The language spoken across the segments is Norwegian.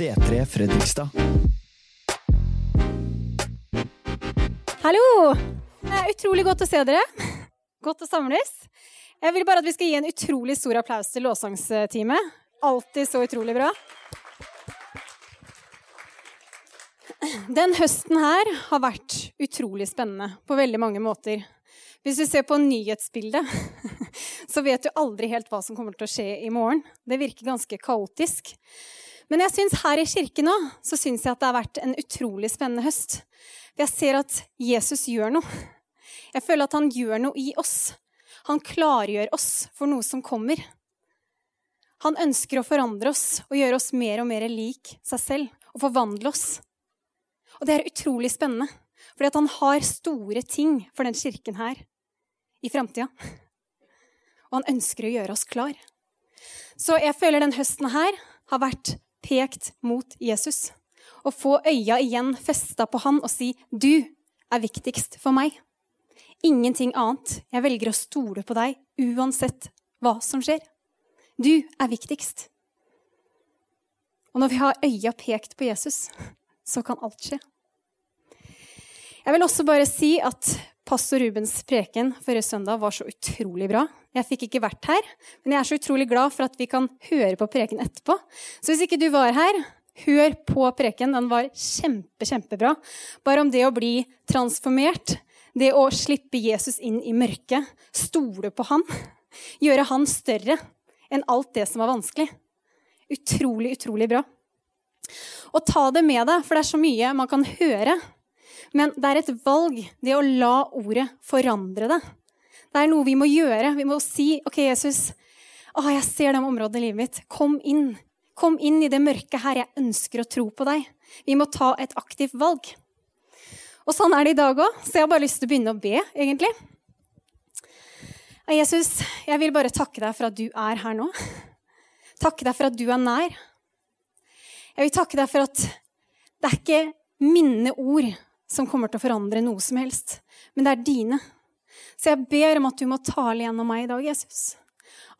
C3 Fredrikstad. Hallo! Det er utrolig godt å se dere. Godt å samles. Jeg vil bare at vi skal gi en utrolig stor applaus til lovsangsteamet. Alltid så utrolig bra. Den høsten her har vært utrolig spennende på veldig mange måter. Hvis du ser på nyhetsbildet, så vet du aldri helt hva som kommer til å skje i morgen. Det virker ganske kaotisk. Men jeg synes her i kirken nå, så syns jeg at det har vært en utrolig spennende høst. Jeg ser at Jesus gjør noe. Jeg føler at han gjør noe i oss. Han klargjør oss for noe som kommer. Han ønsker å forandre oss og gjøre oss mer og mer lik seg selv og forvandle oss. Og det er utrolig spennende, fordi han har store ting for den kirken her i framtida. Og han ønsker å gjøre oss klar. Så jeg føler den høsten her har vært pekt mot Jesus. Og få øya igjen festa på han og si 'Du er viktigst for meg'. Ingenting annet. Jeg velger å stole på deg uansett hva som skjer. Du er viktigst. Og når vi har øya pekt på Jesus, så kan alt skje. Jeg vil også bare si at pastor Rubens preken forrige søndag var så utrolig bra. Jeg fikk ikke vært her, men jeg er så utrolig glad for at vi kan høre på preken etterpå. Så hvis ikke du var her, hør på preken. Den var kjempe, kjempebra. Bare om det å bli transformert, det å slippe Jesus inn i mørket, stole på han, gjøre han større enn alt det som var vanskelig. Utrolig, utrolig bra. Og ta det med deg, for det er så mye man kan høre. Men det er et valg, det å la ordet forandre det. Det er noe vi må gjøre. Vi må si OK, Jesus, å, jeg ser de områdene i livet mitt. Kom inn. Kom inn i det mørket her. Jeg ønsker å tro på deg. Vi må ta et aktivt valg. Og sånn er det i dag òg, så jeg har bare lyst til å begynne å be, egentlig. Jesus, jeg vil bare takke deg for at du er her nå. Takke deg for at du er nær. Jeg vil takke deg for at det er ikke mine ord som kommer til å forandre noe som helst, men det er dine. Så jeg ber om at du må tale gjennom meg i dag, Jesus.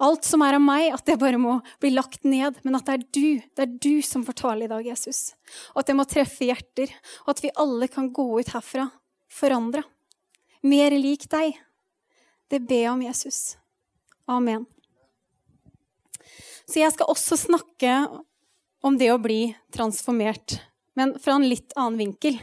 Alt som er av meg, at det bare må bli lagt ned, men at det er du, det er du som får tale i dag, Jesus. Og at det må treffe hjerter, og at vi alle kan gå ut herfra forandra. Mer lik deg. Det ber jeg om, Jesus. Amen. Så jeg skal også snakke om det å bli transformert, men fra en litt annen vinkel.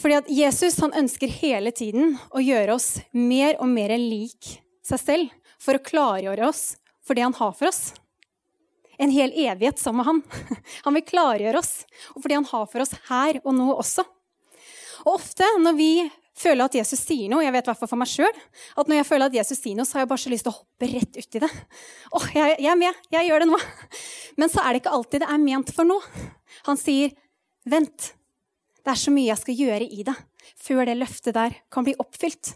Fordi at Jesus han ønsker hele tiden å gjøre oss mer og mer lik seg selv for å klargjøre oss for det han har for oss. En hel evighet sammen med han. Han vil klargjøre oss og for det han har for oss her og nå også. Og ofte når vi føler at Jesus sier noe, jeg vet i for meg sjøl, at når jeg føler at Jesus sier noe, så har jeg bare så lyst til å hoppe rett uti det. Åh, jeg, jeg er med, jeg gjør det nå. Men så er det ikke alltid det er ment for noe. Han sier, vent, det er så mye jeg skal gjøre i det før det løftet der kan bli oppfylt.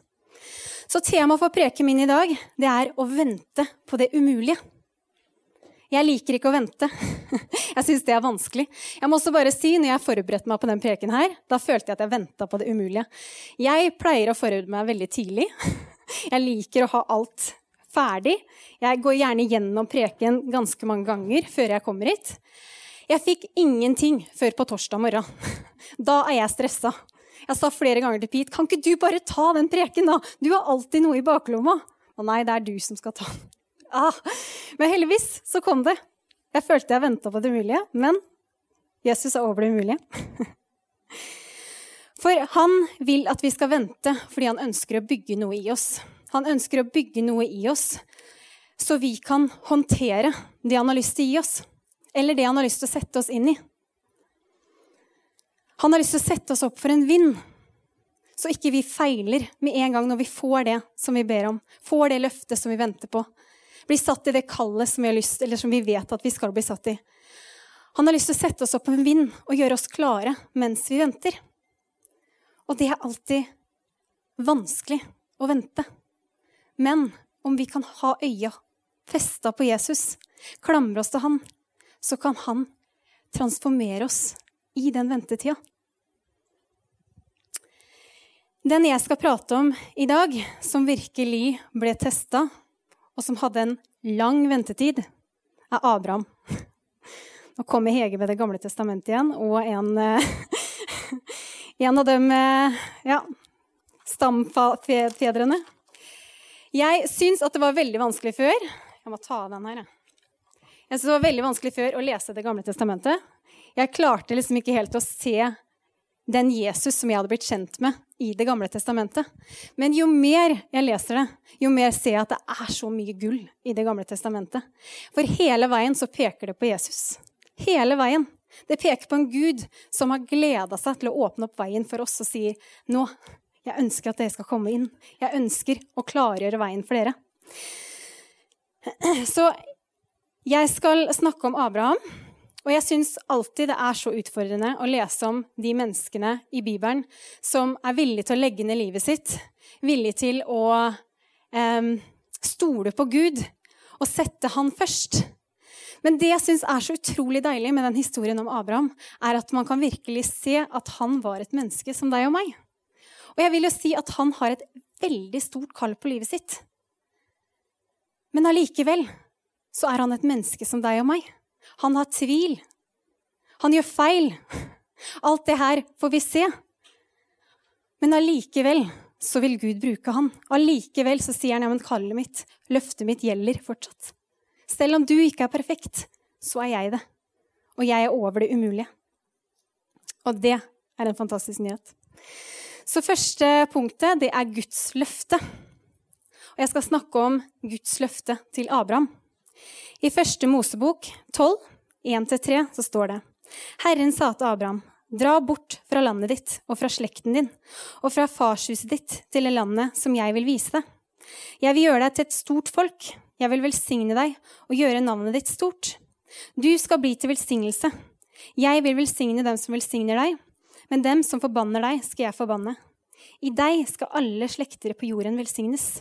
Så temaet for preken min i dag det er å vente på det umulige. Jeg liker ikke å vente. Jeg syns det er vanskelig. Jeg må også bare si, når jeg forberedte meg på den preken her, da følte jeg at jeg venta på det umulige. Jeg pleier å forberede meg veldig tidlig. Jeg liker å ha alt ferdig. Jeg går gjerne gjennom preken ganske mange ganger før jeg kommer hit. Jeg fikk ingenting før på torsdag morgen. Da er jeg stressa. Jeg sa flere ganger til Pete kan ikke du bare ta den preken, da? Du har alltid noe i baklomma. Og nei, det er du som skal ta den. Ah, men heldigvis så kom det. Jeg følte jeg venta på det umulige, men Jesus er over det umulige. For han vil at vi skal vente fordi han ønsker å bygge noe i oss. Han ønsker å bygge noe i oss så vi kan håndtere det han har lyst til å gi oss eller det han har lyst til å sette oss inn i. Han har lyst til å sette oss opp for en vind, så ikke vi feiler med en gang når vi får det som vi ber om, får det løftet som vi venter på, blir satt i det kallet som vi har lyst, eller som vi vet at vi skal bli satt i. Han har lyst til å sette oss opp på en vind og gjøre oss klare mens vi venter. Og det er alltid vanskelig å vente. Men om vi kan ha øya festa på Jesus, klamre oss til han, så kan han transformere oss i den ventetida. Den jeg skal prate om i dag, som virkelig ble testa, og som hadde en lang ventetid, er Abraham. Nå kommer Hege med Det gamle testamentet igjen, og en, en av dem ja, stamfedrene. Jeg syns at det var veldig vanskelig før Jeg må ta av den her. Jeg synes det var veldig vanskelig før å lese Det gamle testamentet. Jeg klarte liksom ikke helt å se den Jesus som jeg hadde blitt kjent med i Det gamle testamentet. Men jo mer jeg leser det, jo mer ser jeg at det er så mye gull i Det gamle testamentet. For hele veien så peker det på Jesus. Hele veien. Det peker på en Gud som har gleda seg til å åpne opp veien for oss og sier nå, jeg ønsker at dere skal komme inn. Jeg ønsker å klargjøre veien for dere. Så jeg skal snakke om Abraham. Og jeg syns alltid det er så utfordrende å lese om de menneskene i Bibelen som er villige til å legge ned livet sitt, villige til å eh, stole på Gud og sette Han først. Men det jeg syns er så utrolig deilig med den historien om Abraham, er at man kan virkelig se at han var et menneske som deg og meg. Og jeg vil jo si at han har et veldig stort kall på livet sitt. Men allikevel så er han et menneske som deg og meg. Han har tvil. Han gjør feil. Alt det her får vi se. Men allikevel så vil Gud bruke han. Allikevel så sier han ja, men kallet mitt, løftet mitt, gjelder fortsatt. Selv om du ikke er perfekt, så er jeg det. Og jeg er over det umulige. Og det er en fantastisk nyhet. Så første punktet, det er Guds løfte. Og jeg skal snakke om Guds løfte til Abraham. I første Mosebok 12, 1-3, så står det Herren sa til Abraham, dra bort fra landet ditt og fra slekten din og fra farshuset ditt til det landet som jeg vil vise deg. Jeg vil gjøre deg til et stort folk. Jeg vil velsigne deg og gjøre navnet ditt stort. Du skal bli til velsignelse. Jeg vil velsigne dem som velsigner deg, men dem som forbanner deg, skal jeg forbanne. I deg skal alle slekter på jorden velsignes.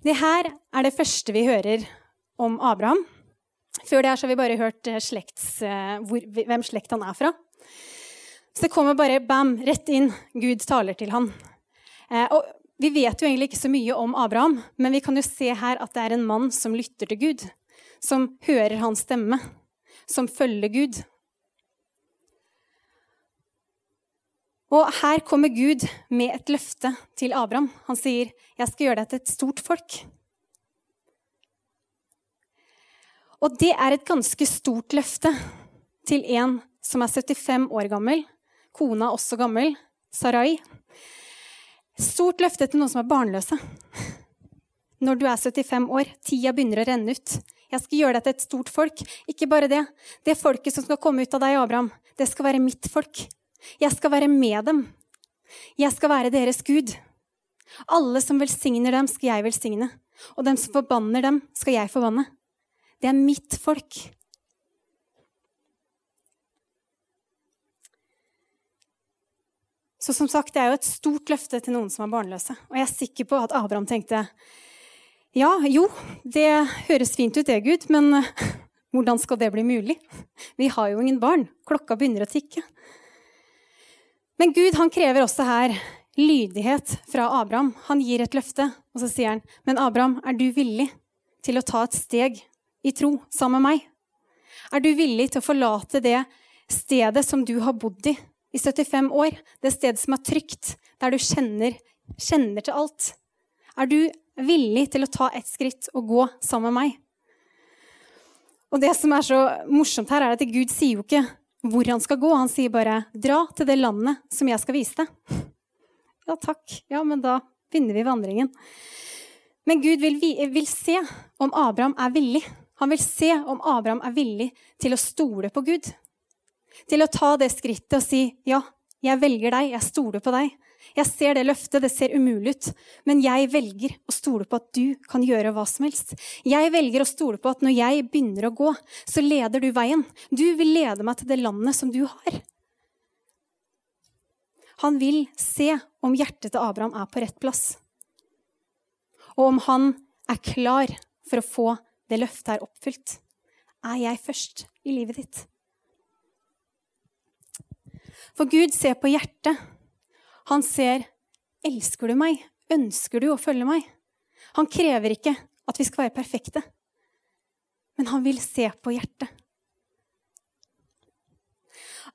Det her er det første vi hører om Abraham. Før det her så har vi bare hørt eh, slekts, eh, hvor, hvem slekt han er fra. Så det kommer bare bam, rett inn. Gud taler til han. Eh, og vi vet jo egentlig ikke så mye om Abraham, men vi kan jo se her at det er en mann som lytter til Gud. Som hører hans stemme. Som følger Gud. Og her kommer Gud med et løfte til Abraham. Han sier, 'Jeg skal gjøre deg til et stort folk'. Og det er et ganske stort løfte til en som er 75 år gammel. Kona også gammel. Sarai. Stort løfte til noen som er barnløse. Når du er 75 år, tida begynner å renne ut. Jeg skal gjøre deg til et stort folk. Ikke bare det. Det folket som skal komme ut av deg, Abraham, det skal være mitt folk. Jeg skal være med dem. Jeg skal være deres Gud. Alle som velsigner dem, skal jeg velsigne. Og dem som forbanner dem, skal jeg forbanne. Det er mitt folk. Så som sagt, det er jo et stort løfte til noen som er barnløse. Og jeg er sikker på at Abraham tenkte ja, jo, det høres fint ut det, Gud, men hvordan skal det bli mulig? Vi har jo ingen barn. Klokka begynner å tikke. Men Gud han krever også her lydighet fra Abraham. Han gir et løfte, og så sier han, 'Men Abraham, er du villig til å ta et steg i tro sammen med meg? Er du villig til å forlate det stedet som du har bodd i i 75 år? Det stedet som er trygt, der du kjenner, kjenner til alt? Er du villig til å ta et skritt og gå sammen med meg? Og det som er så morsomt her, er at Gud sier jo ikke hvor han skal gå. Han sier bare 'dra til det landet som jeg skal vise deg'. Ja, takk. Ja, men da begynner vi vandringen. Men Gud vil, vil se om Abraham er villig han vil se om Abraham er villig til å stole på Gud. Til å ta det skrittet og si, 'Ja, jeg velger deg. Jeg stoler på deg.' 'Jeg ser det løftet. Det ser umulig ut.' Men jeg velger å stole på at du kan gjøre hva som helst. Jeg velger å stole på at når jeg begynner å gå, så leder du veien. Du vil lede meg til det landet som du har. Han vil se om hjertet til Abraham er på rett plass. Og om han er klar for å få det løftet her oppfylt? Er jeg først i livet ditt? For Gud ser på hjertet. Han ser elsker du meg? Ønsker du å følge meg? Han krever ikke at vi skal være perfekte, men han vil se på hjertet.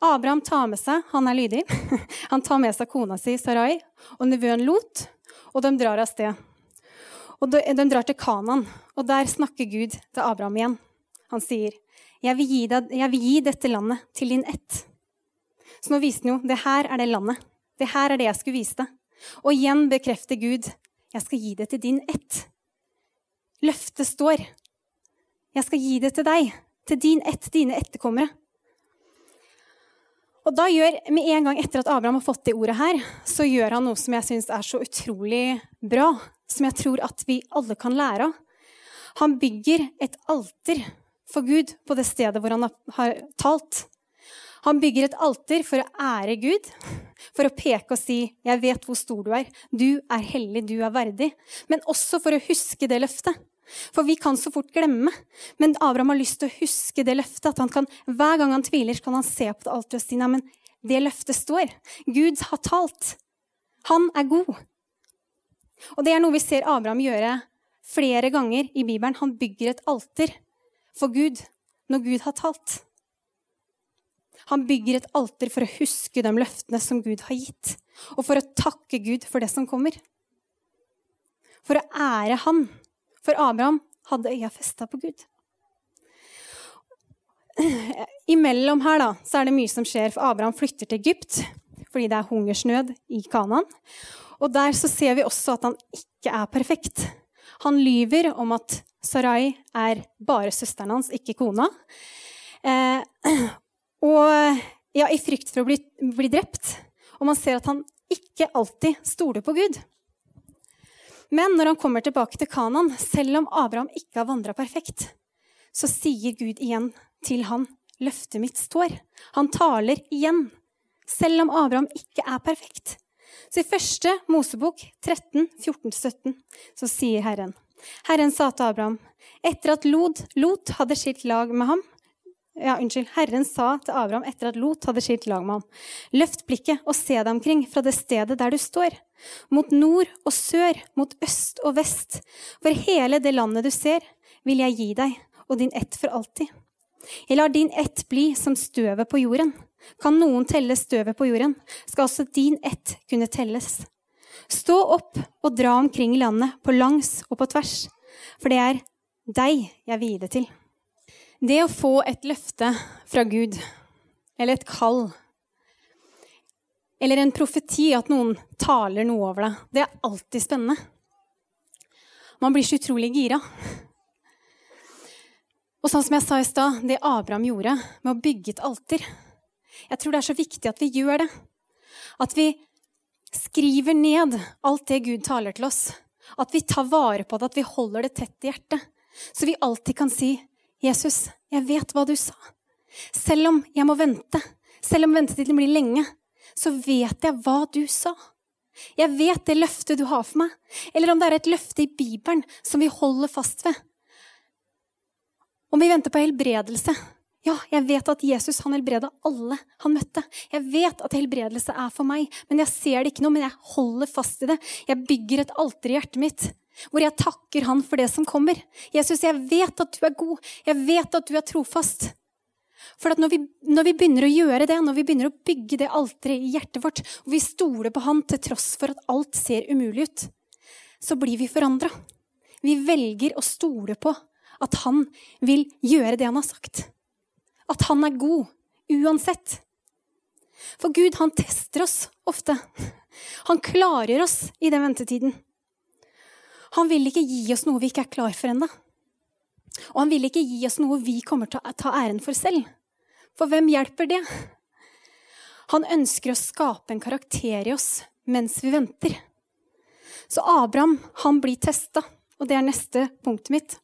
Abraham tar med seg Han er lydig. Han tar med seg kona si Sarai og nevøen Lot, og de drar av sted. Og de, de drar til Kanan, og der snakker Gud til Abraham igjen. Han sier, jeg vil, deg, 'Jeg vil gi, dette landet til din ett'. Så nå viser han jo det her er det landet. Det her er det jeg skulle vise deg. Og igjen bekrefter Gud, 'Jeg skal gi det til din ett'. Løftet står. Jeg skal gi det til deg, til din ett, dine etterkommere. Og da gjør, med en gang etter at Abraham har fått det ordet her, så gjør han noe som jeg syns er så utrolig bra, som jeg tror at vi alle kan lære av. Han bygger et alter for Gud på det stedet hvor han har talt. Han bygger et alter for å ære Gud, for å peke og si 'Jeg vet hvor stor du er. Du er hellig, du er verdig.' Men også for å huske det løftet. For vi kan så fort glemme. Men Abraham har lyst til å huske det løftet. at han kan, Hver gang han tviler, kan han se på det alteret og si nei, men det løftet står. Gud har talt. Han er god. Og det er noe vi ser Abraham gjøre flere ganger i Bibelen. Han bygger et alter for Gud når Gud har talt. Han bygger et alter for å huske de løftene som Gud har gitt, og for å takke Gud for det som kommer. For å ære Han for Abraham hadde øya festa på Gud. Imellom her da, så er det mye som skjer, for Abraham flytter til Egypt fordi det er hungersnød i Kanan. Og der så ser vi også at han ikke er perfekt. Han lyver om at Sarai er bare søsteren hans, ikke kona. Eh, og ja, i frykt for å bli, bli drept. Og man ser at han ikke alltid stoler på Gud. Men når han kommer tilbake til Kanan, selv om Abraham ikke har vandra perfekt, så sier Gud igjen til han, 'Løftet mitt står'. Han taler igjen, selv om Abraham ikke er perfekt. Så i første Mosebok 13, 14-17 så sier Herren Herren sa til Abraham, etter at Lot, Lot hadde skilt lag med ham, ja, unnskyld, Herren sa til Abraham etter at Lot hadde skilt lag med ham, løft blikket og se deg omkring fra det stedet der du står, mot nord og sør, mot øst og vest, for hele det landet du ser, vil jeg gi deg og din ett for alltid. Jeg lar din ett bli som støvet på jorden. Kan noen telle støvet på jorden, skal også din ett kunne telles. Stå opp og dra omkring landet på langs og på tvers, for det er deg jeg vil gi det til. Det å få et løfte fra Gud, eller et kall, eller en profeti, at noen taler noe over deg, det er alltid spennende. Man blir så utrolig gira. Og sånn som jeg sa i stad, det Abraham gjorde med å bygge et alter Jeg tror det er så viktig at vi gjør det. At vi skriver ned alt det Gud taler til oss. At vi tar vare på det, at vi holder det tett i hjertet. Så vi alltid kan si 'Jesus, jeg vet hva du sa'. Selv om jeg må vente, selv om ventetiden blir lenge, så vet jeg hva du sa. Jeg vet det løftet du har for meg, eller om det er et løfte i Bibelen som vi holder fast ved. Om vi venter på helbredelse. Ja, jeg vet at Jesus han helbreda alle han møtte. Jeg vet at helbredelse er for meg, men jeg ser det ikke nå, men jeg holder fast i det. Jeg bygger et alter i hjertet mitt hvor jeg takker Han for det som kommer. Jesus, jeg vet at du er god. Jeg vet at du er trofast. For når vi, når vi, begynner å gjøre det, når vi begynner å bygge det alteret i hjertet vårt, og vi stoler på Han til tross for at alt ser umulig ut, så blir vi forandra. Vi velger å stole på at Han vil gjøre det Han har sagt. At Han er god uansett. For Gud, han tester oss ofte. Han klarer oss i den ventetiden. Han vil ikke gi oss noe vi ikke er klar for ennå. Og han vil ikke gi oss noe vi kommer til å ta æren for selv. For hvem hjelper det? Han ønsker å skape en karakter i oss mens vi venter. Så Abraham han blir testa, og det er neste punktet mitt.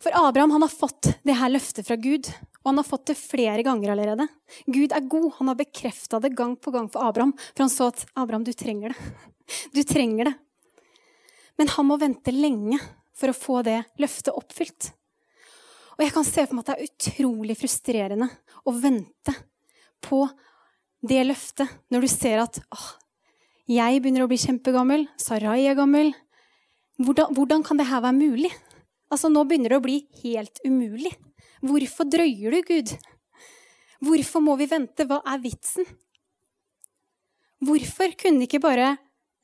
For Abraham han har fått det her løftet fra Gud, og han har fått det flere ganger allerede. Gud er god. Han har bekrefta det gang på gang for Abraham, for han så at Abraham, du trenger det. Du trenger det. Men han må vente lenge for å få det løftet oppfylt. Og jeg kan se for meg at det er utrolig frustrerende å vente på det løftet når du ser at åh, jeg begynner å bli kjempegammel, Sarai er gammel. Hvordan, hvordan kan det her være mulig? Altså, Nå begynner det å bli helt umulig. Hvorfor drøyer du, Gud? Hvorfor må vi vente? Hva er vitsen? Hvorfor kunne ikke bare,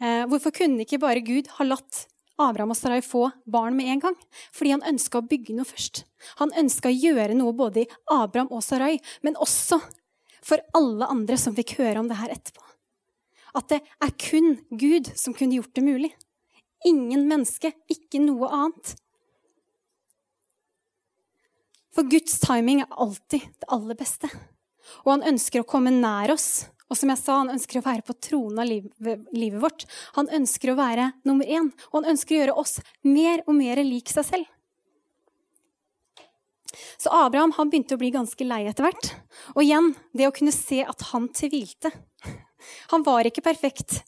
hvorfor kunne ikke bare Gud ha latt Abraham og Sarai få barn med en gang? Fordi han ønska å bygge noe først. Han ønska å gjøre noe både i Abraham og Sarai, men også for alle andre som fikk høre om det her etterpå. At det er kun Gud som kunne gjort det mulig. Ingen menneske, ikke noe annet. For Guds timing er alltid det aller beste. Og han ønsker å komme nær oss. Og som jeg sa, han ønsker å være på tronen av livet, livet vårt. Han ønsker å være nummer én, og han ønsker å gjøre oss mer og mer lik seg selv. Så Abraham han begynte å bli ganske lei etter hvert. Og igjen, det å kunne se at han tvilte. Han var ikke perfekt.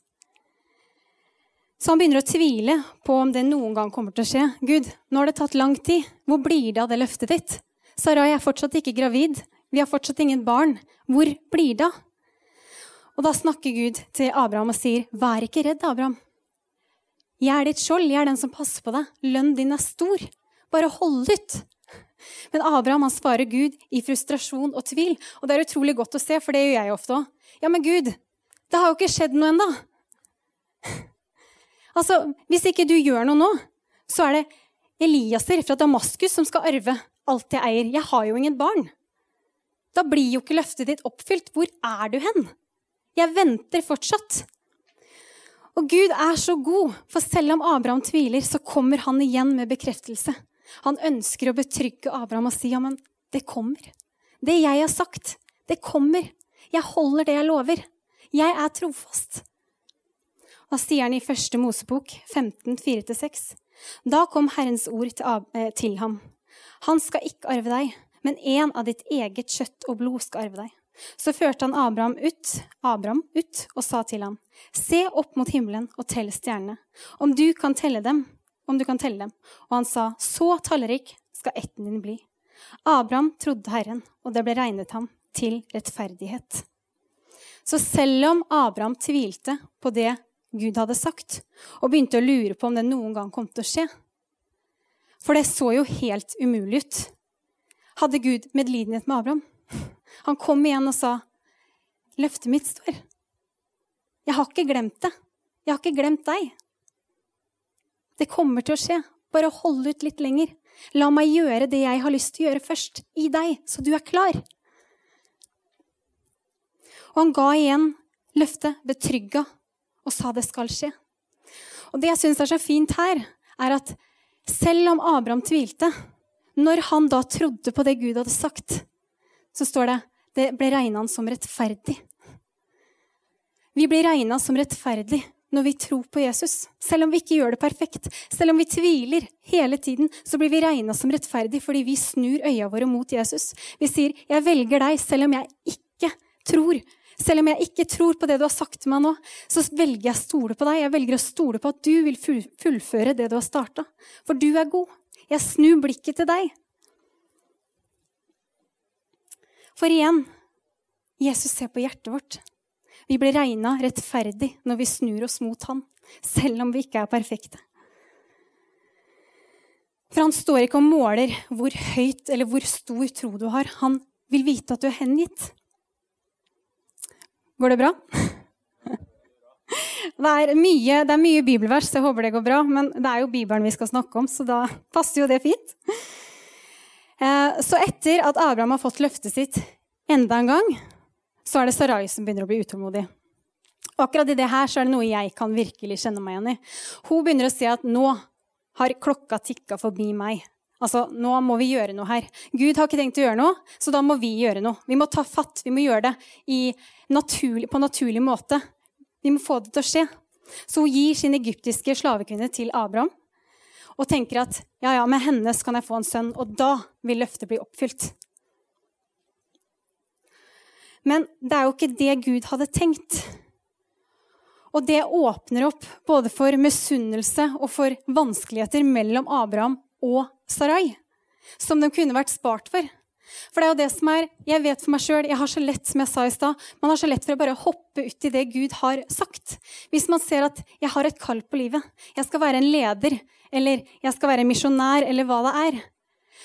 Så han begynner å tvile på om det noen gang kommer til å skje. Gud, nå har det tatt lang tid. Hvor blir det av det løftet ditt? Sarai er fortsatt ikke gravid. Vi har fortsatt ingen barn. Hvor blir det av? Og da snakker Gud til Abraham og sier, Vær ikke redd, Abraham. Jeg er ditt skjold, jeg er den som passer på deg. Lønnen din er stor. Bare hold ut. Men Abraham han svarer Gud i frustrasjon og tvil. Og det er utrolig godt å se, for det gjør jeg ofte òg. Ja, men Gud, det har jo ikke skjedd noe ennå. Altså, hvis ikke du gjør noe nå, så er det Eliaser fra Damaskus som skal arve alt jeg eier. Jeg har jo ingen barn. Da blir jo ikke løftet ditt oppfylt. Hvor er du hen? Jeg venter fortsatt. Og Gud er så god, for selv om Abraham tviler, så kommer han igjen med bekreftelse. Han ønsker å betrygge Abraham og si ja, men det kommer. Det jeg har sagt, det kommer. Jeg holder det jeg lover. Jeg er trofast. Da sier han i første Mosebok 15, 4-6. Da kom Herrens ord eh, til ham. Han skal ikke arve deg, men en av ditt eget kjøtt og blod skal arve deg. Så førte han Abraham ut, Abraham ut og sa til ham, Se opp mot himmelen og tell stjernene, om du kan telle dem. om du kan telle dem. Og han sa, Så tallrik skal ætten din bli. Abraham trodde Herren, og det ble regnet ham til rettferdighet. Så selv om Abraham tvilte på det Gud hadde sagt, og begynte å lure på om det noen gang kom til å skje For det så jo helt umulig ut. Hadde Gud medlidenhet med Abraham? Han kom igjen og sa, 'Løftet mitt står.' Jeg har ikke glemt det. Jeg har ikke glemt deg. Det kommer til å skje. Bare hold ut litt lenger. La meg gjøre det jeg har lyst til å gjøre først, i deg, så du er klar. Og han ga igjen løftet, betrygga, og sa det skal skje. Og det jeg syns er så fint her, er at selv om Abraham tvilte, når han da trodde på det Gud hadde sagt, så står det det ble regna som rettferdig. Vi blir regna som rettferdig når vi tror på Jesus. Selv om vi ikke gjør det perfekt, selv om vi tviler hele tiden, så blir vi regna som rettferdig fordi vi snur øya våre mot Jesus. Vi sier 'Jeg velger deg selv om jeg ikke tror'. Selv om jeg ikke tror på det du har sagt til meg nå, så velger jeg å stole på deg. Jeg velger å stole på at du vil fullføre det du har starta. For du er god. Jeg snur blikket til deg. For igjen Jesus ser på hjertet vårt. Vi blir regna rettferdig når vi snur oss mot han, selv om vi ikke er perfekte. For han står ikke og måler hvor høyt eller hvor stor tro du har. Han vil vite at du er hengitt. Går det bra? Det er, mye, det er mye bibelvers, så jeg håper det går bra. Men det er jo Bibelen vi skal snakke om, så da passer jo det fint. Eh, så etter at Abraham har fått løftet sitt enda en gang, så er det Sarai som begynner å bli utålmodig. Og akkurat i det her så er det noe jeg kan virkelig kjenne meg igjen i. Hun begynner å si at nå har klokka tikka forbi meg. Altså, nå må vi gjøre noe her. Gud har ikke tenkt å gjøre noe, så da må vi gjøre noe. Vi må ta fatt. Vi må gjøre det naturlig, på naturlig måte. Vi må få det til å skje. Så hun gir sin egyptiske slavekvinne til Abraham og tenker at ja, ja, med henne kan jeg få en sønn, og da vil løftet bli oppfylt. Men det er jo ikke det Gud hadde tenkt. Og det åpner opp både for misunnelse og for vanskeligheter mellom Abraham og Sarai, som de kunne vært spart for. For det er jo det som er Jeg vet for meg sjøl, jeg har så lett, som jeg sa i stad, man har så lett for å bare hoppe uti det Gud har sagt. Hvis man ser at jeg har et kall på livet, jeg skal være en leder, eller jeg skal være en misjonær, eller hva det er,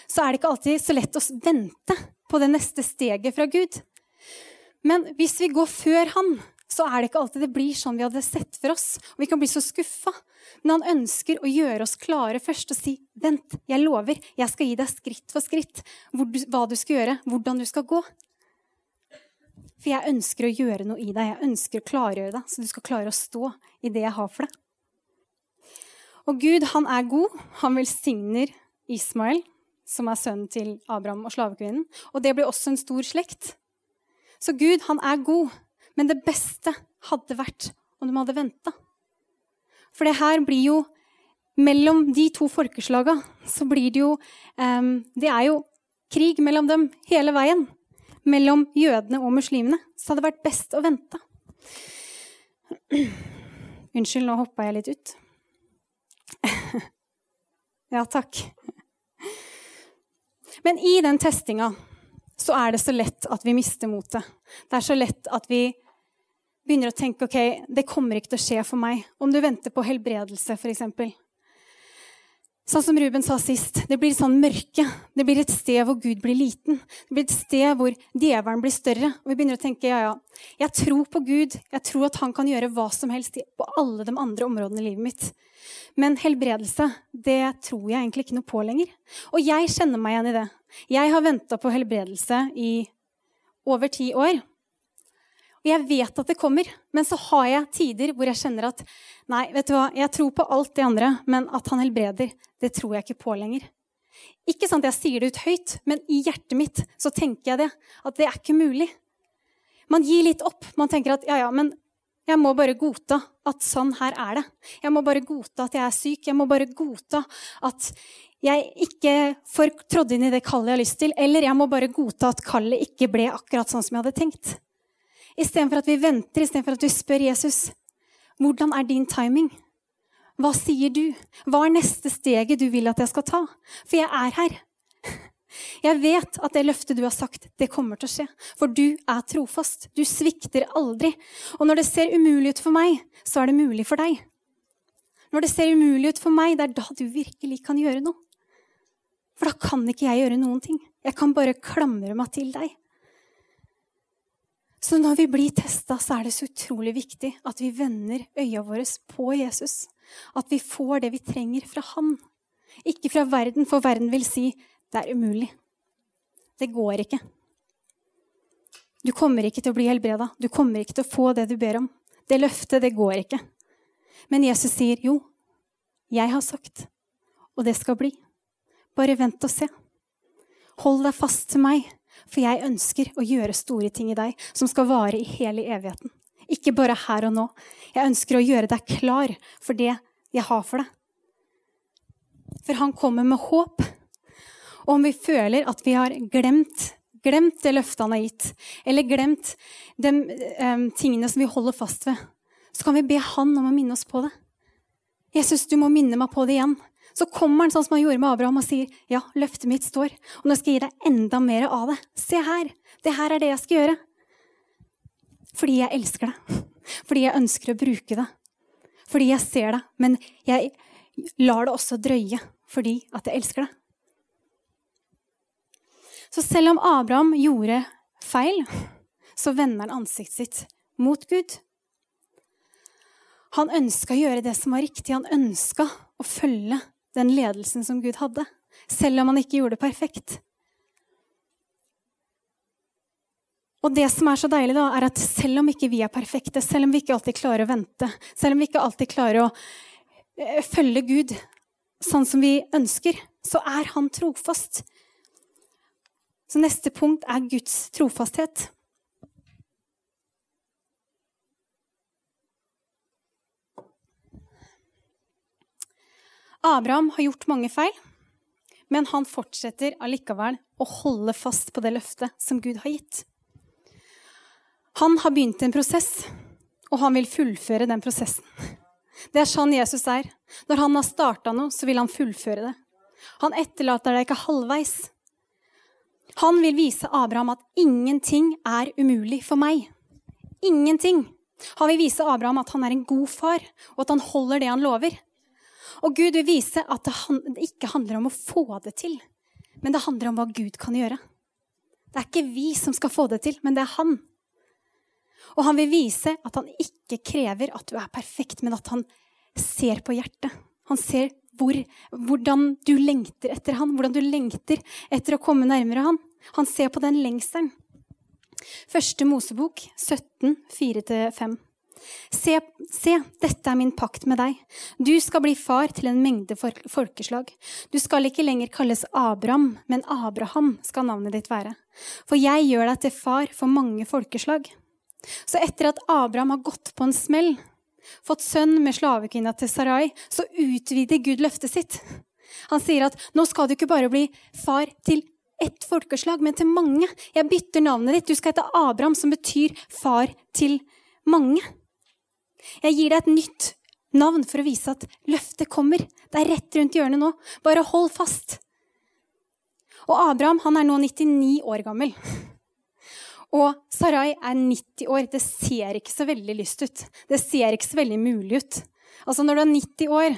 så er det ikke alltid så lett å vente på det neste steget fra Gud. Men hvis vi går før han, så er det ikke alltid det blir sånn vi hadde sett for oss. Og vi kan bli så skuffa. Men han ønsker å gjøre oss klare først og si, 'Vent, jeg lover. Jeg skal gi deg skritt for skritt du, hva du skal gjøre, hvordan du skal gå.' For jeg ønsker å gjøre noe i deg. Jeg ønsker å klargjøre deg, så du skal klare å stå i det jeg har for deg. Og Gud, han er god. Han velsigner Ismael, som er sønnen til Abraham og slavekvinnen. Og det blir også en stor slekt. Så Gud, han er god. Men det beste hadde vært om de hadde venta. For det her blir jo Mellom de to folkeslaga så blir det jo um, Det er jo krig mellom dem hele veien. Mellom jødene og muslimene. Så hadde det vært best å vente. Unnskyld, nå hoppa jeg litt ut. ja, takk. Men i den testinga så er det så lett at vi mister motet. Det er så lett at vi begynner å tenke ok, det kommer ikke til å skje for meg. Om du venter på helbredelse, f.eks. Sånn som Ruben sa sist, det blir sånn mørke. Det blir et sted hvor Gud blir liten. Det blir et sted hvor djevelen blir større. Og vi begynner å tenke ja, ja, jeg tror på Gud. Jeg tror at han kan gjøre hva som helst på alle de andre områdene i livet mitt. Men helbredelse, det tror jeg egentlig ikke noe på lenger. Og jeg kjenner meg igjen i det. Jeg har venta på helbredelse i over ti år. Og jeg vet at det kommer, men så har jeg tider hvor jeg kjenner at nei, vet du hva, jeg tror på alt det andre, men at han helbreder, det tror jeg ikke på lenger. Ikke sant jeg sier det ut høyt, men i hjertet mitt så tenker jeg det. At det er ikke mulig. Man gir litt opp. Man tenker at ja, ja, men jeg må bare godta at sånn her er det. Jeg må bare godta at jeg er syk. Jeg må bare godta at jeg ikke får trådd inn i det kallet jeg har lyst til. Eller jeg må bare godta at kallet ikke ble akkurat sånn som jeg hadde tenkt. Istedenfor at vi venter, istedenfor at vi spør Jesus hvordan er din timing? Hva sier du? Hva er neste steget du vil at jeg skal ta? For jeg er her. Jeg vet at det løftet du har sagt, det kommer til å skje. For du er trofast. Du svikter aldri. Og når det ser umulig ut for meg, så er det mulig for deg. Når det ser umulig ut for meg, det er da du virkelig kan gjøre noe. For da kan ikke jeg gjøre noen ting. Jeg kan bare klamre meg til deg. Så når vi blir testa, så er det så utrolig viktig at vi vender øya våre på Jesus. At vi får det vi trenger fra han. Ikke fra verden, for verden vil si det er umulig. Det går ikke. Du kommer ikke til å bli helbreda. Du kommer ikke til å få det du ber om. Det løftet, det går ikke. Men Jesus sier, 'Jo, jeg har sagt, og det skal bli.' Bare vent og se. Hold deg fast til meg, for jeg ønsker å gjøre store ting i deg som skal vare i hele evigheten. Ikke bare her og nå. Jeg ønsker å gjøre deg klar for det jeg har for deg. For han kommer med håp. Og om vi føler at vi har glemt, glemt det løftet han har gitt, eller glemt de um, tingene som vi holder fast ved, så kan vi be han om å minne oss på det. Jesus, du må minne meg på det igjen. Så kommer han sånn som han gjorde med Abraham og sier, 'Ja, løftet mitt står, og nå skal jeg gi deg enda mer av det.' Se her. Det her er det jeg skal gjøre. Fordi jeg elsker det. Fordi jeg ønsker å bruke det. Fordi jeg ser det. Men jeg lar det også drøye fordi at jeg elsker det. Så selv om Abraham gjorde feil, så vender han ansiktet sitt mot Gud. Han ønska å gjøre det som var riktig. Han ønska å følge den ledelsen som Gud hadde, selv om han ikke gjorde det perfekt. Og det som er så deilig, da, er at selv om ikke vi er perfekte, selv om vi ikke alltid klarer å vente, selv om vi ikke alltid klarer å eh, følge Gud sånn som vi ønsker, så er han trofast. Så neste punkt er Guds trofasthet. Abraham har gjort mange feil, men han fortsetter allikevel å holde fast på det løftet som Gud har gitt. Han har begynt en prosess, og han vil fullføre den prosessen. Det er sånn Jesus er. Når han har starta noe, så vil han fullføre det. Han etterlater deg ikke halvveis. Han vil vise Abraham at ingenting er umulig for meg. Ingenting. Han vil vise Abraham at han er en god far, og at han holder det han lover. Og Gud vil vise at det ikke handler om å få det til, men det handler om hva Gud kan gjøre. Det er ikke vi som skal få det til, men det er han. Og han vil vise at han ikke krever at du er perfekt, men at han ser på hjertet. Han ser hvor, hvordan du lengter etter han, hvordan du lengter etter å komme nærmere han. Han ser på den lengselen. Første Mosebok 17, 4-5. Se, se, dette er min pakt med deg. Du skal bli far til en mengde folkeslag. Du skal ikke lenger kalles Abraham, men Abraham skal navnet ditt være. For jeg gjør deg til far for mange folkeslag. Så etter at Abraham har gått på en smell, fått sønn med slavekvinna til Sarai, så utvider Gud løftet sitt. Han sier at nå skal du ikke bare bli far til ett folkeslag, men til mange. Jeg bytter navnet ditt. Du skal hete Abraham, som betyr far til mange. Jeg gir deg et nytt navn for å vise at løftet kommer. Det er rett rundt hjørnet nå. Bare hold fast. Og Abraham han er nå 99 år gammel. Og Sarai er 90 år. Det ser ikke så veldig lyst ut. Det ser ikke så veldig mulig ut. Altså Når du er 90 år,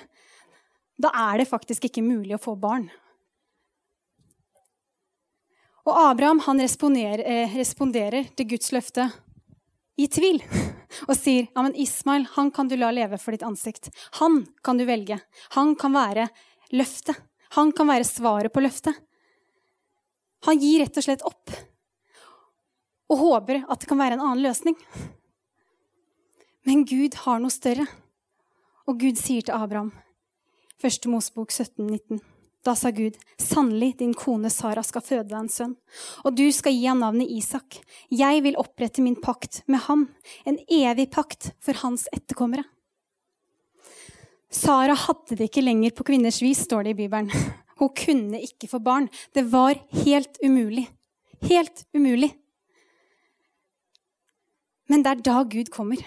da er det faktisk ikke mulig å få barn. Og Abraham han responderer, eh, responderer til Guds løfte i tvil og sier ja, men Ismail han kan du la leve for ditt ansikt. Han kan du velge. Han kan være løftet. Han kan være svaret på løftet. Han gir rett og slett opp og håper at det kan være en annen løsning. Men Gud har noe større. Og Gud sier til Abraham, 1. Mosebok 17, 19, da sa Gud, sannelig, din kone Sara skal føde deg en sønn, og du skal gi ham navnet Isak. Jeg vil opprette min pakt med ham, en evig pakt for hans etterkommere. Sara hadde det ikke lenger på kvinners vis, står det i Bibelen. Hun kunne ikke få barn. Det var helt umulig. Helt umulig. Men det er da Gud kommer.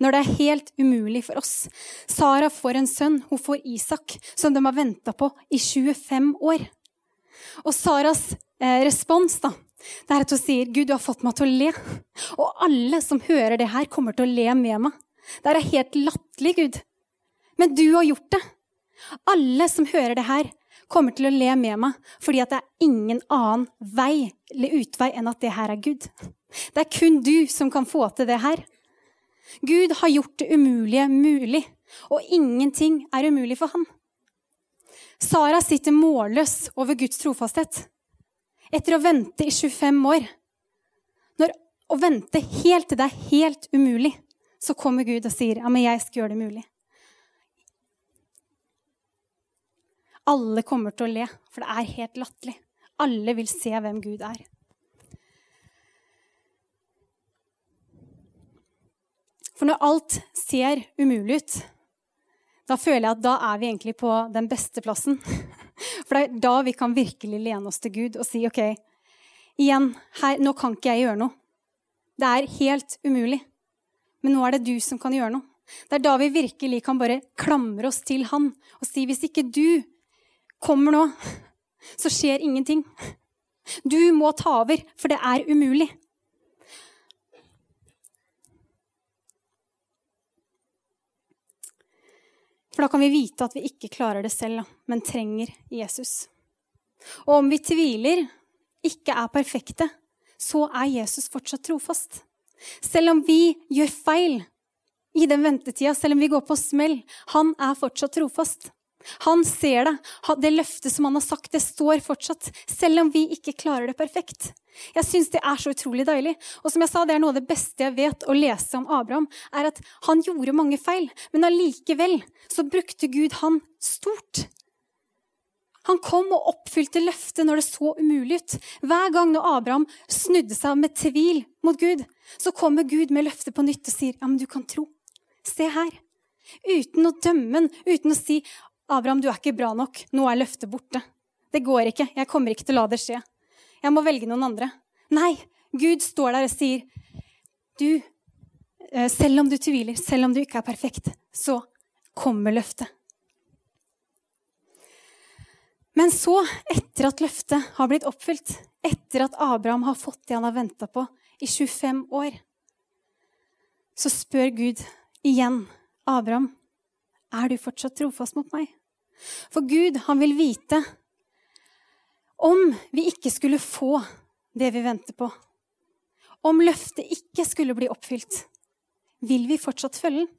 Når det er helt umulig for oss. Sara får en sønn, hun får Isak, som de har venta på i 25 år. Og Saras eh, respons da, det er at hun sier, 'Gud, du har fått meg til å le.' Og alle som hører det her, kommer til å le med meg. Det er helt latterlig, Gud. Men du har gjort det. Alle som hører det her, kommer til å le med meg, fordi det er ingen annen vei eller utvei enn at det her er Gud. Det er kun du som kan få til det her. Gud har gjort det umulige mulig, og ingenting er umulig for ham. Sara sitter målløs over Guds trofasthet etter å vente i 25 år. Når å vente helt til det er helt umulig, så kommer Gud og sier ja, men jeg skal gjøre det mulig. Alle kommer til å le, for det er helt latterlig. Alle vil se hvem Gud er. For når alt ser umulig ut, da føler jeg at da er vi egentlig på den beste plassen. For det er da vi kan virkelig lene oss til Gud og si OK, igjen, her, nå kan ikke jeg gjøre noe. Det er helt umulig. Men nå er det du som kan gjøre noe. Det er da vi virkelig kan bare klamre oss til Han og si hvis ikke du kommer nå, så skjer ingenting. Du må ta over, for det er umulig. For da kan vi vite at vi ikke klarer det selv, men trenger Jesus. Og om vi tviler, ikke er perfekte, så er Jesus fortsatt trofast. Selv om vi gjør feil i den ventetida, selv om vi går på smell, han er fortsatt trofast. Han ser det. Det løftet som han har sagt, det står fortsatt. Selv om vi ikke klarer det perfekt. Jeg syns det er så utrolig deilig. Og som jeg sa, det er noe av det beste jeg vet å lese om Abraham, er at han gjorde mange feil, men allikevel så brukte Gud han stort. Han kom og oppfylte løftet når det så umulig ut. Hver gang når Abraham snudde seg med tvil mot Gud, så kommer Gud med løftet på nytt og sier, 'Ja, men du kan tro. Se her.' Uten å dømme han, uten å si 'Abraham, du er ikke bra nok. Nå er løftet borte.' Det går ikke. Jeg kommer ikke til å la det skje. Jeg må velge noen andre. Nei, Gud står der og sier, 'Du, eh, selv om du tviler, selv om du ikke er perfekt, så kommer løftet.' Men så, etter at løftet har blitt oppfylt, etter at Abraham har fått det han har venta på i 25 år, så spør Gud igjen Abraham, er du fortsatt trofast mot meg? For Gud, han vil vite om vi ikke skulle få det vi venter på. Om løftet ikke skulle bli oppfylt, vil vi fortsatt følge den?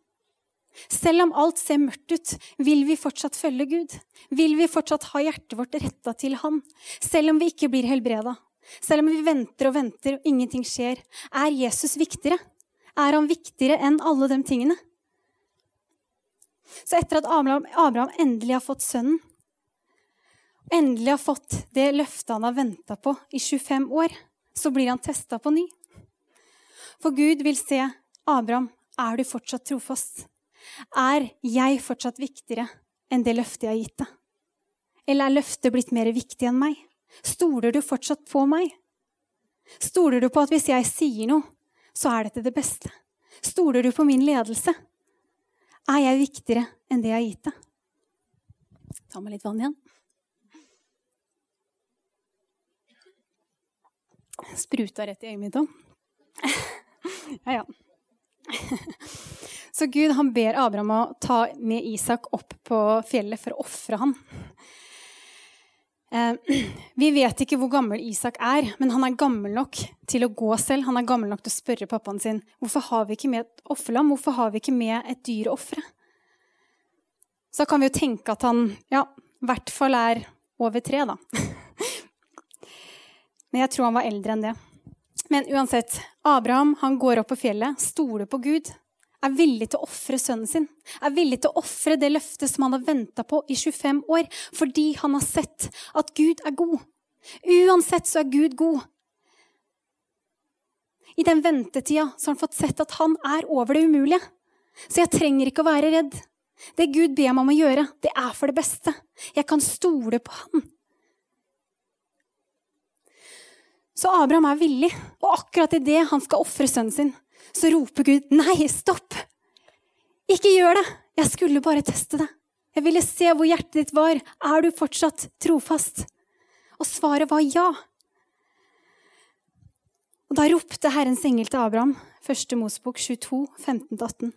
Selv om alt ser mørkt ut, vil vi fortsatt følge Gud? Vil vi fortsatt ha hjertet vårt retta til Han? Selv om vi ikke blir helbreda? Selv om vi venter og venter og ingenting skjer? Er Jesus viktigere? Er han viktigere enn alle de tingene? Så etter at Abraham, Abraham endelig har fått sønnen, endelig har fått det løftet han har venta på i 25 år, så blir han testa på ny. For Gud vil se Abraham, er du fortsatt trofast? Er jeg fortsatt viktigere enn det løftet jeg har gitt deg? Eller er løftet blitt mer viktig enn meg? Stoler du fortsatt på meg? Stoler du på at hvis jeg sier noe, så er det til det beste? Stoler du på min ledelse? Er jeg viktigere enn det jeg har gitt deg? Ta med litt vann igjen. Spruta rett i øyet mitt òg. Ja, ja. Så Gud han ber Abraham å ta med Isak opp på fjellet for å ofre ham. Eh, vi vet ikke hvor gammel Isak er, men han er gammel nok til å gå selv. Han er gammel nok til å spørre pappaen sin hvorfor har vi ikke med et offerlam, hvorfor har vi ikke med et dyr å ofre. Så kan vi jo tenke at han ja, i hvert fall er over tre, da. Men jeg tror han var eldre enn det. Men uansett, Abraham han går opp på fjellet, stoler på Gud, er villig til å ofre sønnen sin. Er villig til å ofre det løftet som han har venta på i 25 år, fordi han har sett at Gud er god. Uansett så er Gud god. I den ventetida så har han fått sett at han er over det umulige. Så jeg trenger ikke å være redd. Det Gud ber meg om å gjøre, det er for det beste. Jeg kan stole på han. Så Abraham er villig, og akkurat idet han skal ofre sønnen sin, så roper Gud, 'Nei, stopp! Ikke gjør det! Jeg skulle bare teste det. Jeg ville se hvor hjertet ditt var. Er du fortsatt trofast?' Og svaret var ja. Og da ropte Herrens engel til Abraham, 1. Mosbok 22, 15-18.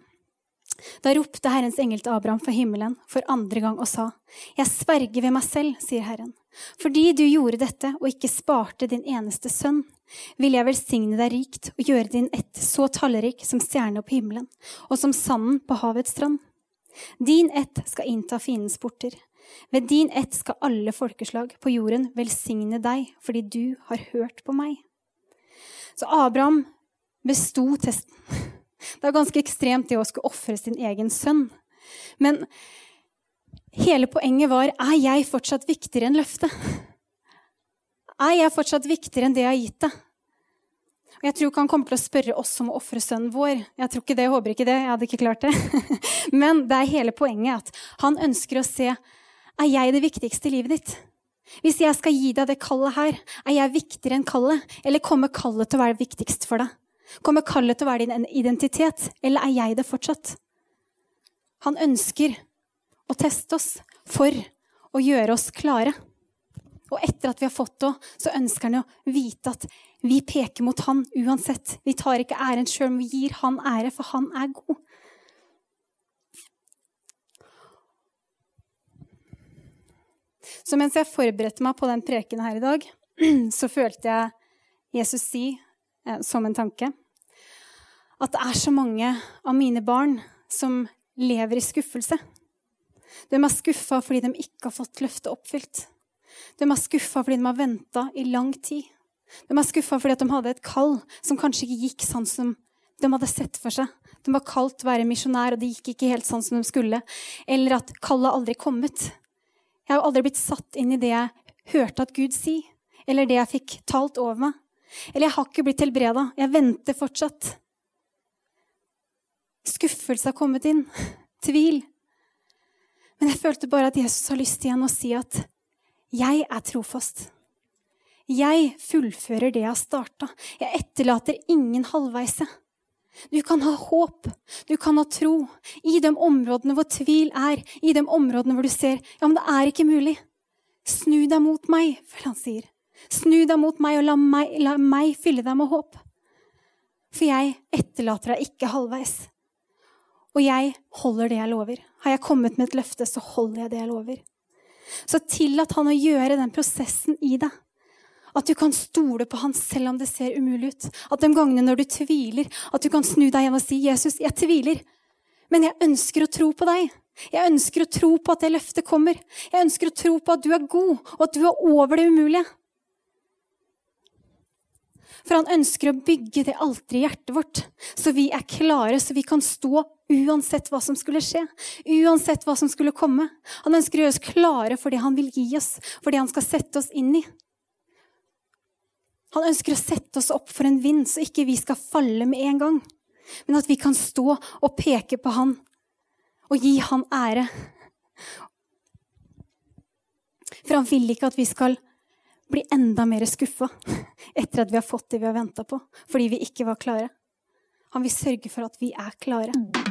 Da ropte Herrens engel til Abraham fra himmelen for andre gang og sa, Jeg sverger ved meg selv, sier Herren, fordi du gjorde dette og ikke sparte din eneste sønn, vil jeg velsigne deg rikt og gjøre din ett så tallrik som stjernene på himmelen, og som sanden på havets strand. Din ett skal innta fiendens porter. Ved din ett skal alle folkeslag på jorden velsigne deg fordi du har hørt på meg. Så Abraham besto testen. Det er ganske ekstremt det å skulle ofre sin egen sønn. Men hele poenget var er jeg fortsatt viktigere enn løftet? Er jeg fortsatt viktigere enn det jeg har gitt deg? Og jeg tror ikke han kommer til å spørre oss om å ofre sønnen vår. Jeg tror ikke det, jeg håper ikke det. Jeg hadde ikke klart det. Men det er hele poenget at han ønsker å se er jeg det viktigste i livet ditt. Hvis jeg skal gi deg det kallet her, er jeg viktigere enn kallet? Eller kommer kallet til å være viktigst for deg? Kommer kallet til å være din identitet, eller er jeg det fortsatt? Han ønsker å teste oss for å gjøre oss klare. Og etter at vi har fått det, så ønsker han å vite at vi peker mot han uansett. Vi tar ikke æren sjøl, men vi gir han ære, for han er god. Så mens jeg forberedte meg på den preken her i dag, så følte jeg Jesus si eh, som en tanke at det er så mange av mine barn som lever i skuffelse. De er skuffa fordi de ikke har fått løftet oppfylt. De er skuffa fordi de har venta i lang tid. De er skuffa fordi de hadde et kall som kanskje ikke gikk sånn som de hadde sett for seg. De var kalt å være misjonær, og det gikk ikke helt sånn som de skulle. Eller at kallet aldri kommet. Jeg har aldri blitt satt inn i det jeg hørte at Gud si, eller det jeg fikk talt over meg. Eller jeg har ikke blitt helbreda. Jeg venter fortsatt. Skuffelse har kommet inn. Tvil. Men jeg følte bare at Jesus har lyst igjen å si at jeg er trofast. Jeg fullfører det jeg har starta. Jeg etterlater ingen halvveise. Du kan ha håp, du kan ha tro, i de områdene hvor tvil er, i de områdene hvor du ser ja, men det er ikke mulig. Snu deg mot meg, føler han sier. Snu deg mot meg, og la meg, la meg fylle deg med håp. For jeg etterlater deg ikke halvveis. Og jeg holder det jeg lover. Har jeg kommet med et løfte, så holder jeg det jeg lover. Så tillat han å gjøre den prosessen i deg. At du kan stole på han selv om det ser umulig ut. At de gangene når du tviler, at du kan snu deg igjen og si, 'Jesus, jeg tviler, men jeg ønsker å tro på deg.' Jeg ønsker å tro på at det løftet kommer. Jeg ønsker å tro på at du er god, og at du er over det umulige. For han ønsker å bygge det alteret i hjertet vårt, så vi er klare, så vi kan stå uansett hva som skulle skje. Uansett hva som skulle komme. Han ønsker å gjøre oss klare for det han vil gi oss, for det han skal sette oss inn i. Han ønsker å sette oss opp for en vind, så ikke vi skal falle med en gang. Men at vi kan stå og peke på han og gi han ære. For han vil ikke at vi skal bli enda mer skuffa etter at vi har fått det vi har venta på, fordi vi ikke var klare. Han vil sørge for at vi er klare.